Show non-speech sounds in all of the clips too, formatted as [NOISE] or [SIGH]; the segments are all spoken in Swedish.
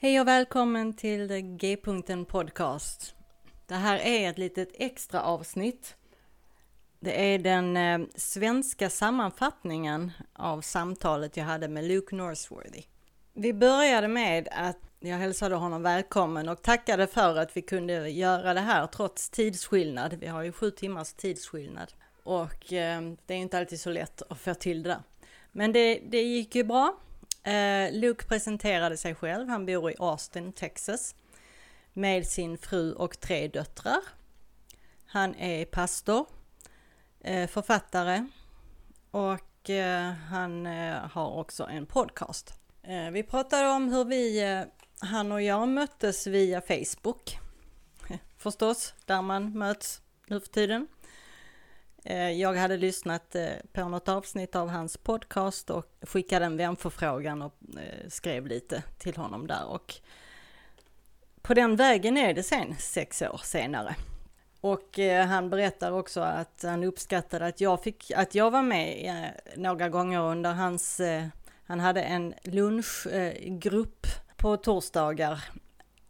Hej och välkommen till G-punkten Podcast. Det här är ett litet extra avsnitt. Det är den eh, svenska sammanfattningen av samtalet jag hade med Luke Northworthy. Vi började med att jag hälsade honom välkommen och tackade för att vi kunde göra det här trots tidsskillnad. Vi har ju sju timmars tidsskillnad och eh, det är inte alltid så lätt att få till det. Men det, det gick ju bra. Eh, Luke presenterade sig själv. Han bor i Austin, Texas med sin fru och tre döttrar. Han är pastor, eh, författare och eh, han eh, har också en podcast. Eh, vi pratade om hur vi, eh, han och jag möttes via Facebook. [LAUGHS] Förstås, där man möts nu för tiden. Eh, jag hade lyssnat eh, på något avsnitt av hans podcast och skickade en vänförfrågan och eh, skrev lite till honom där och på den vägen är det sen sex år senare. Och han berättar också att han uppskattade att jag, fick, att jag var med några gånger under hans, han hade en lunchgrupp på torsdagar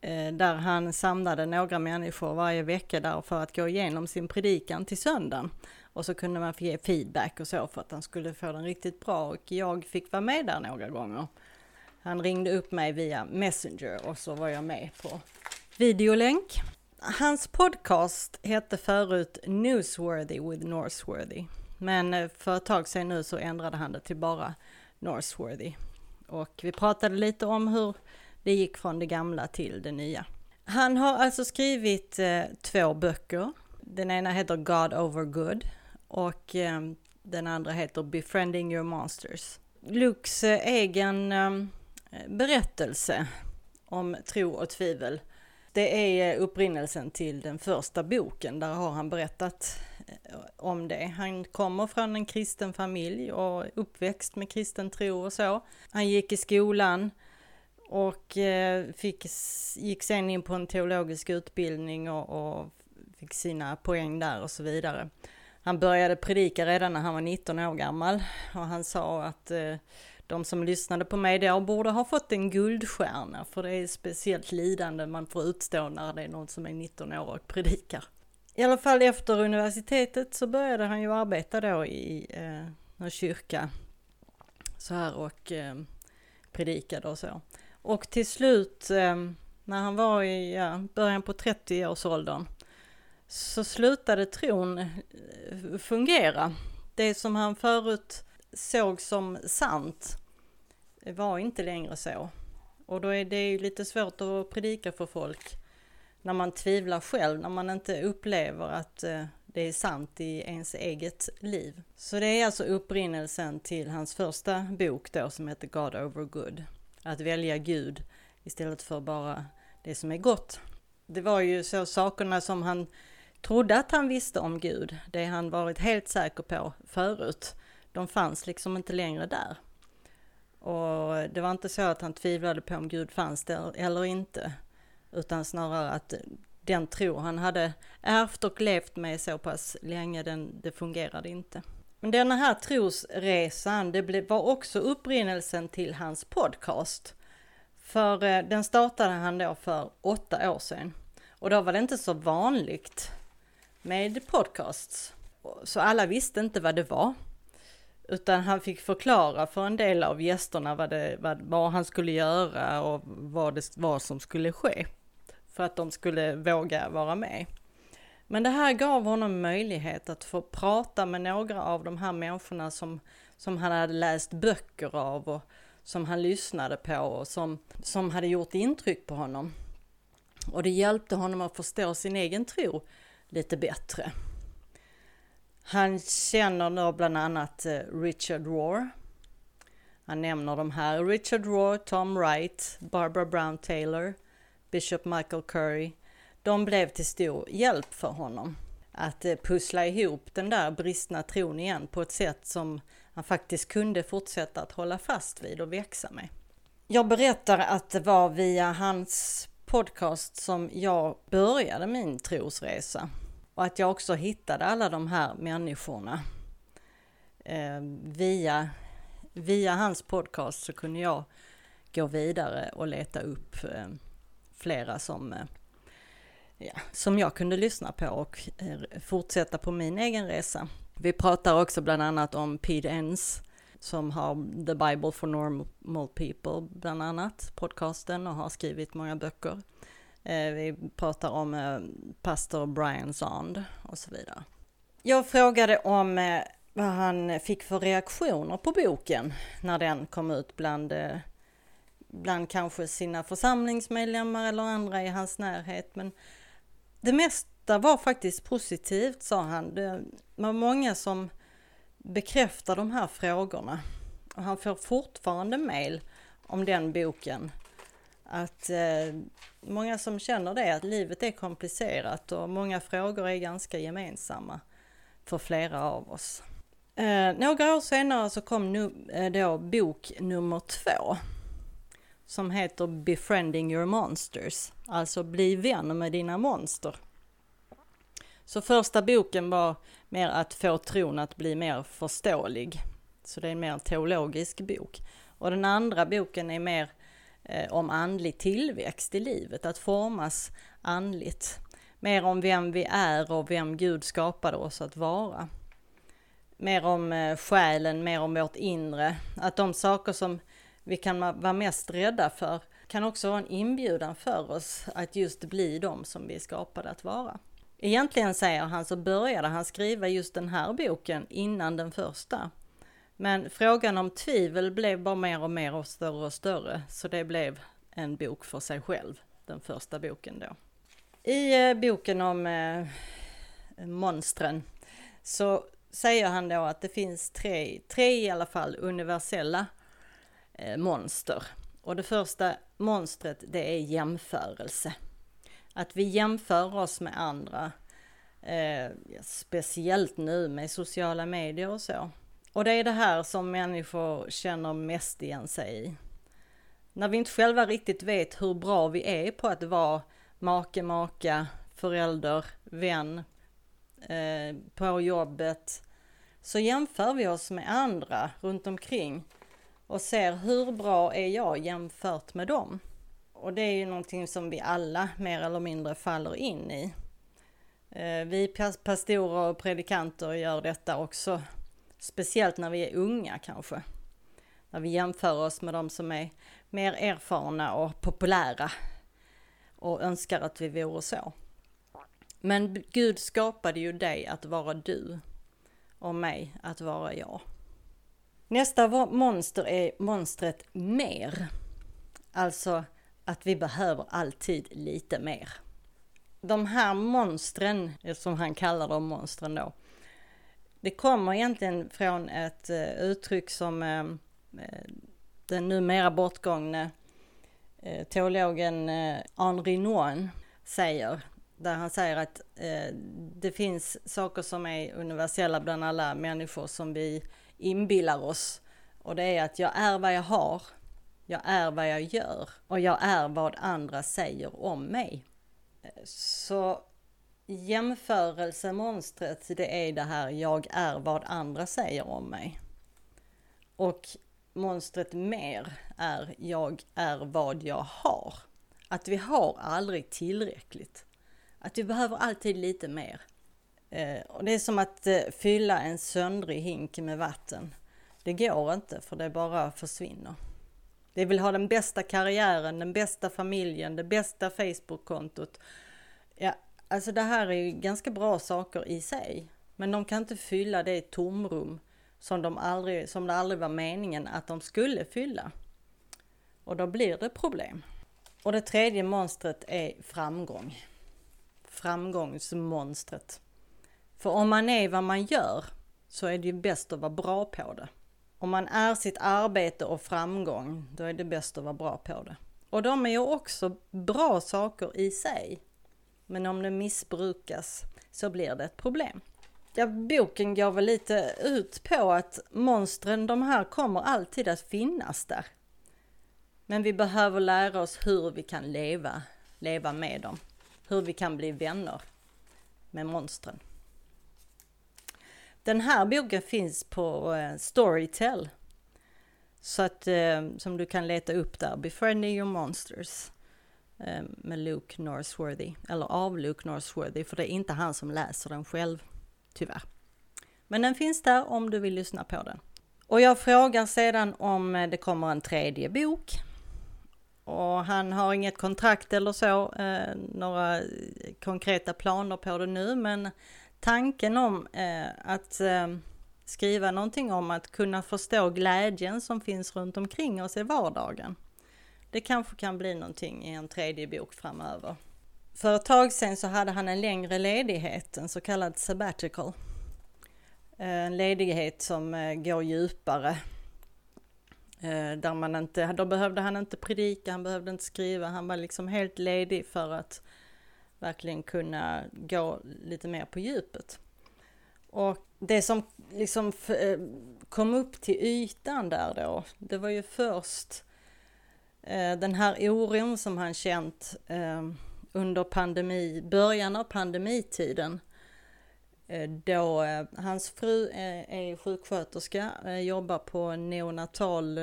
Eh, där han samlade några människor varje vecka där för att gå igenom sin predikan till söndagen. Och så kunde man få ge feedback och så för att han skulle få den riktigt bra och jag fick vara med där några gånger. Han ringde upp mig via Messenger och så var jag med på videolänk. Hans podcast hette förut Newsworthy with Northworthy. Men eh, för ett tag sedan nu så ändrade han det till bara Northworthy. Och vi pratade lite om hur det gick från det gamla till det nya. Han har alltså skrivit eh, två böcker. Den ena heter God over Good och eh, den andra heter Befriending your monsters. Lukes eh, egen eh, berättelse om tro och tvivel. Det är eh, upprinnelsen till den första boken, där har han berättat eh, om det. Han kommer från en kristen familj och uppväxt med kristen tro och så. Han gick i skolan och eh, fick, gick sen in på en teologisk utbildning och, och fick sina poäng där och så vidare. Han började predika redan när han var 19 år gammal och han sa att eh, de som lyssnade på mig då borde ha fått en guldstjärna för det är speciellt lidande man får utstå när det är någon som är 19 år och predikar. I alla fall efter universitetet så började han ju arbeta då i eh, någon kyrka så här och eh, predikade och så. Och till slut ehm, när han var i ja, början på 30-årsåldern så slutade tron eh, fungera. Det som han förut såg som sant var inte längre så. Och då är det ju lite svårt att predika för folk när man tvivlar själv, när man inte upplever att eh, det är sant i ens eget liv. Så det är alltså upprinnelsen till hans första bok då som heter God over good. Att välja Gud istället för bara det som är gott. Det var ju så sakerna som han trodde att han visste om Gud, det han varit helt säker på förut, de fanns liksom inte längre där. Och det var inte så att han tvivlade på om Gud fanns där eller inte, utan snarare att den tro han hade ärvt och levt med så pass länge, den, det fungerade inte. Men denna här trosresan, det var också upprinnelsen till hans podcast. För eh, den startade han då för åtta år sedan. Och då var det inte så vanligt med podcasts. Så alla visste inte vad det var. Utan han fick förklara för en del av gästerna vad, det, vad, vad han skulle göra och vad det var som skulle ske. För att de skulle våga vara med. Men det här gav honom möjlighet att få prata med några av de här människorna som, som han hade läst böcker av och som han lyssnade på och som, som hade gjort intryck på honom. Och det hjälpte honom att förstå sin egen tro lite bättre. Han känner då bland annat eh, Richard Rohr. Han nämner de här Richard Rohr, Tom Wright, Barbara Brown Taylor, Bishop Michael Curry. De blev till stor hjälp för honom att eh, pussla ihop den där bristna tron igen på ett sätt som han faktiskt kunde fortsätta att hålla fast vid och växa med. Jag berättar att det var via hans podcast som jag började min trosresa. Och att jag också hittade alla de här människorna. Eh, via, via hans podcast så kunde jag gå vidare och leta upp eh, flera som, eh, ja, som jag kunde lyssna på och eh, fortsätta på min egen resa. Vi pratar också bland annat om Pete Enns som har The Bible for Normal People bland annat, podcasten och har skrivit många böcker. Eh, vi pratar om eh, pastor Brian Zand och så vidare. Jag frågade om vad han fick för reaktioner på boken när den kom ut bland, bland kanske sina församlingsmedlemmar eller andra i hans närhet. Men det mesta var faktiskt positivt sa han. Det var många som bekräftar de här frågorna. Och han får fortfarande mail om den boken. Att eh, många som känner det, att livet är komplicerat och många frågor är ganska gemensamma för flera av oss. Eh, några år senare så kom nu, eh, då bok nummer två som heter Befriending your monsters, alltså bli vän med dina monster. Så första boken var mer att få tron att bli mer förståelig. Så det är en mer teologisk bok. Och den andra boken är mer eh, om andlig tillväxt i livet, att formas andligt. Mer om vem vi är och vem Gud skapade oss att vara. Mer om eh, själen, mer om vårt inre. Att de saker som vi kan vara mest rädda för kan också vara en inbjudan för oss att just bli de som vi är skapade att vara. Egentligen säger han så började han skriva just den här boken innan den första. Men frågan om tvivel blev bara mer och mer och större och större, så det blev en bok för sig själv, den första boken då. I eh, boken om eh, monstren så säger han då att det finns tre, tre i alla fall universella Eh, monster. Och det första monstret det är jämförelse. Att vi jämför oss med andra. Eh, speciellt nu med sociala medier och så. Och det är det här som människor känner mest igen sig i. När vi inte själva riktigt vet hur bra vi är på att vara make, maka, förälder, vän, eh, på jobbet, så jämför vi oss med andra runt omkring och ser hur bra är jag jämfört med dem. Och det är ju någonting som vi alla mer eller mindre faller in i. Eh, vi pastorer och predikanter gör detta också, speciellt när vi är unga kanske. När vi jämför oss med de som är mer erfarna och populära och önskar att vi vore så. Men Gud skapade ju dig att vara du och mig att vara jag. Nästa monster är monstret mer. Alltså att vi behöver alltid lite mer. De här monstren, som han kallar dem monstren då, det kommer egentligen från ett eh, uttryck som eh, eh, den numera bortgångne teologen Henri Nouwen säger. Där han säger att det finns saker som är universella bland alla människor som vi inbillar oss. Och det är att jag är vad jag har jag är vad jag gör och jag är vad andra säger om mig. Så jämförelsemonstret det är det här jag är vad andra säger om mig. Och monstret mer är jag är vad jag har. Att vi har aldrig tillräckligt. Att vi behöver alltid lite mer. Eh, och det är som att eh, fylla en söndrig hink med vatten. Det går inte för det bara försvinner. Vi vill ha den bästa karriären, den bästa familjen, det bästa Facebook-kontot. Ja, alltså det här är ju ganska bra saker i sig. Men de kan inte fylla det tomrum som, de aldrig, som det aldrig var meningen att de skulle fylla. Och då blir det problem. Och det tredje monstret är framgång. Framgångsmonstret. För om man är vad man gör så är det ju bäst att vara bra på det. Om man är sitt arbete och framgång, då är det bäst att vara bra på det. Och de är ju också bra saker i sig. Men om det missbrukas så blir det ett problem. Ja, boken går väl lite ut på att monstren, de här kommer alltid att finnas där. Men vi behöver lära oss hur vi kan leva, leva med dem. Hur vi kan bli vänner med monstren. Den här boken finns på eh, Storytel. Så att, eh, som du kan leta upp där, Befriending Your Monsters eh, med Luke Northworthy, eller av Luke Northworthy, för det är inte han som läser den själv, tyvärr. Men den finns där om du vill lyssna på den. Och jag frågar sedan om det kommer en tredje bok. Och han har inget kontrakt eller så, eh, några konkreta planer på det nu, men tanken om eh, att eh, skriva någonting om att kunna förstå glädjen som finns runt omkring oss i vardagen. Det kanske kan bli någonting i en tredje bok framöver. För ett tag sedan så hade han en längre ledighet, en så kallad sabbatical. Eh, en ledighet som eh, går djupare. Eh, där man inte, då behövde han inte predika, han behövde inte skriva, han var liksom helt ledig för att verkligen kunna gå lite mer på djupet. Och det som liksom eh, kom upp till ytan där då, det var ju först eh, den här oron som han känt eh, under pandemi, början av pandemitiden då hans fru är sjuksköterska, jobbar på neonatal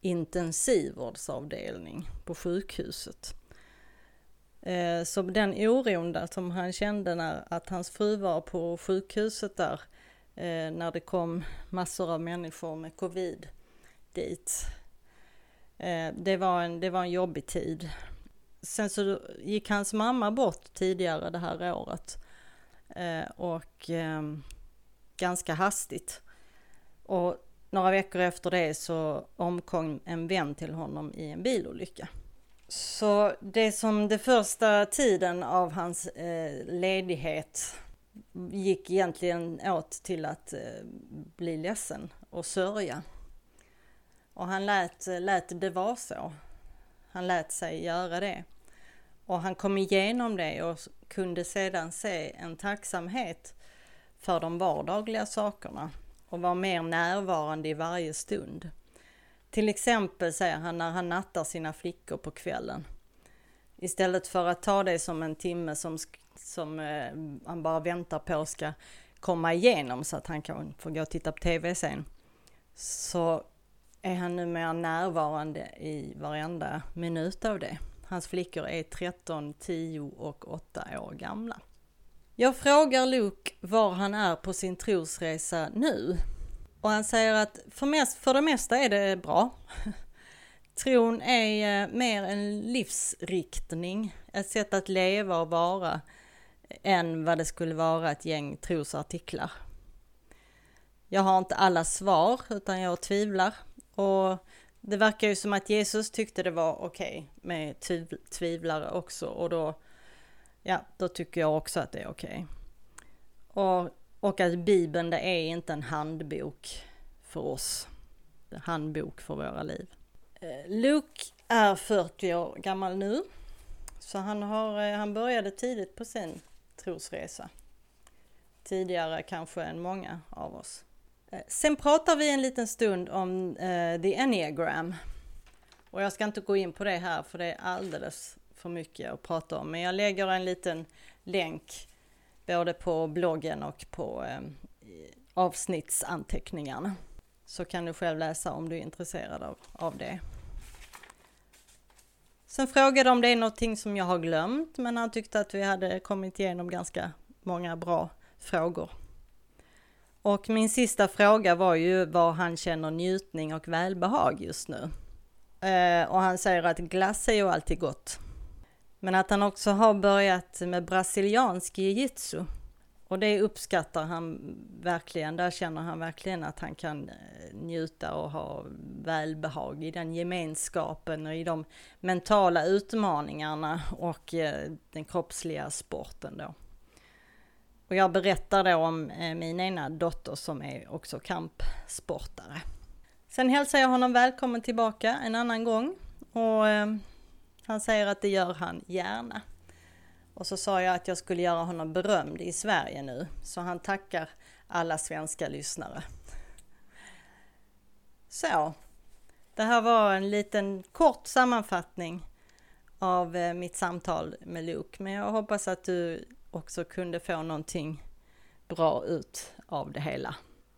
intensivvårdsavdelning på sjukhuset. Eh, så den oron där som han kände när att hans fru var på sjukhuset där eh, när det kom massor av människor med covid dit. Eh, det var en, det var en jobbig tid. Sen så gick hans mamma bort tidigare det här året. Och ehm, ganska hastigt. Och några veckor efter det så omkom en vän till honom i en bilolycka. Så det som det första tiden av hans eh, ledighet gick egentligen åt till att eh, bli ledsen och sörja. Och han lät, eh, lät det vara så. Han lät sig göra det. Och han kom igenom det och kunde sedan se en tacksamhet för de vardagliga sakerna och var mer närvarande i varje stund. Till exempel säger han när han nattar sina flickor på kvällen. Istället för att ta det som en timme som, som eh, han bara väntar på ska komma igenom så att han kan få gå och titta på TV sen. Så är han numera närvarande i varenda minut av det. Hans flickor är 13, 10 och 8 år gamla. Jag frågar Luke var han är på sin trosresa nu. Och han säger att för, mest, för det mesta är det bra. [LAUGHS] Tron är eh, mer en livsriktning, ett sätt att leva och vara än vad det skulle vara ett gäng trosartiklar. Jag har inte alla svar utan jag tvivlar och det verkar ju som att Jesus tyckte det var okej okay med tvivlare också och då, ja, då tycker jag också att det är okej. Okay. Och, och att Bibeln det är inte en handbok för oss. En handbok för våra liv. Eh, Luke är 40 år gammal nu. Så han, har, eh, han började tidigt på sin trosresa. Tidigare kanske än många av oss. Eh, sen pratar vi en liten stund om uh, the enneagram. Och jag ska inte gå in på det här för det är alldeles för mycket att prata om. Men jag lägger en liten länk både på bloggen och på eh, avsnittsanteckningarna. Så kan du själv läsa om du är intresserad av, av det. Sen frågade om det är någonting som jag har glömt, men han tyckte att vi hade kommit igenom ganska många bra frågor. Och min sista fråga var ju var han känner njutning och välbehag just nu. Eh, och han säger att glass är ju alltid gott. Men att han också har börjat med brasiliansk jiu-jitsu. Och det uppskattar han verkligen. Där känner han verkligen att han kan eh, njuta och ha välbehag i den gemenskapen och i de mentala utmaningarna och eh, den kroppsliga sporten då. Och jag berättar då om eh, min ena dotter som är också kampsportare. Sen hälsar jag honom välkommen tillbaka en annan gång och han säger att det gör han gärna. Och så sa jag att jag skulle göra honom berömd i Sverige nu, så han tackar alla svenska lyssnare. Så, det här var en liten kort sammanfattning av eh, mitt samtal med Luke, men jag hoppas att du också kunde få någonting bra ut av det hela.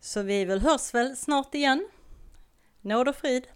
Så vi väl hörs väl snart igen. Nåd och frid!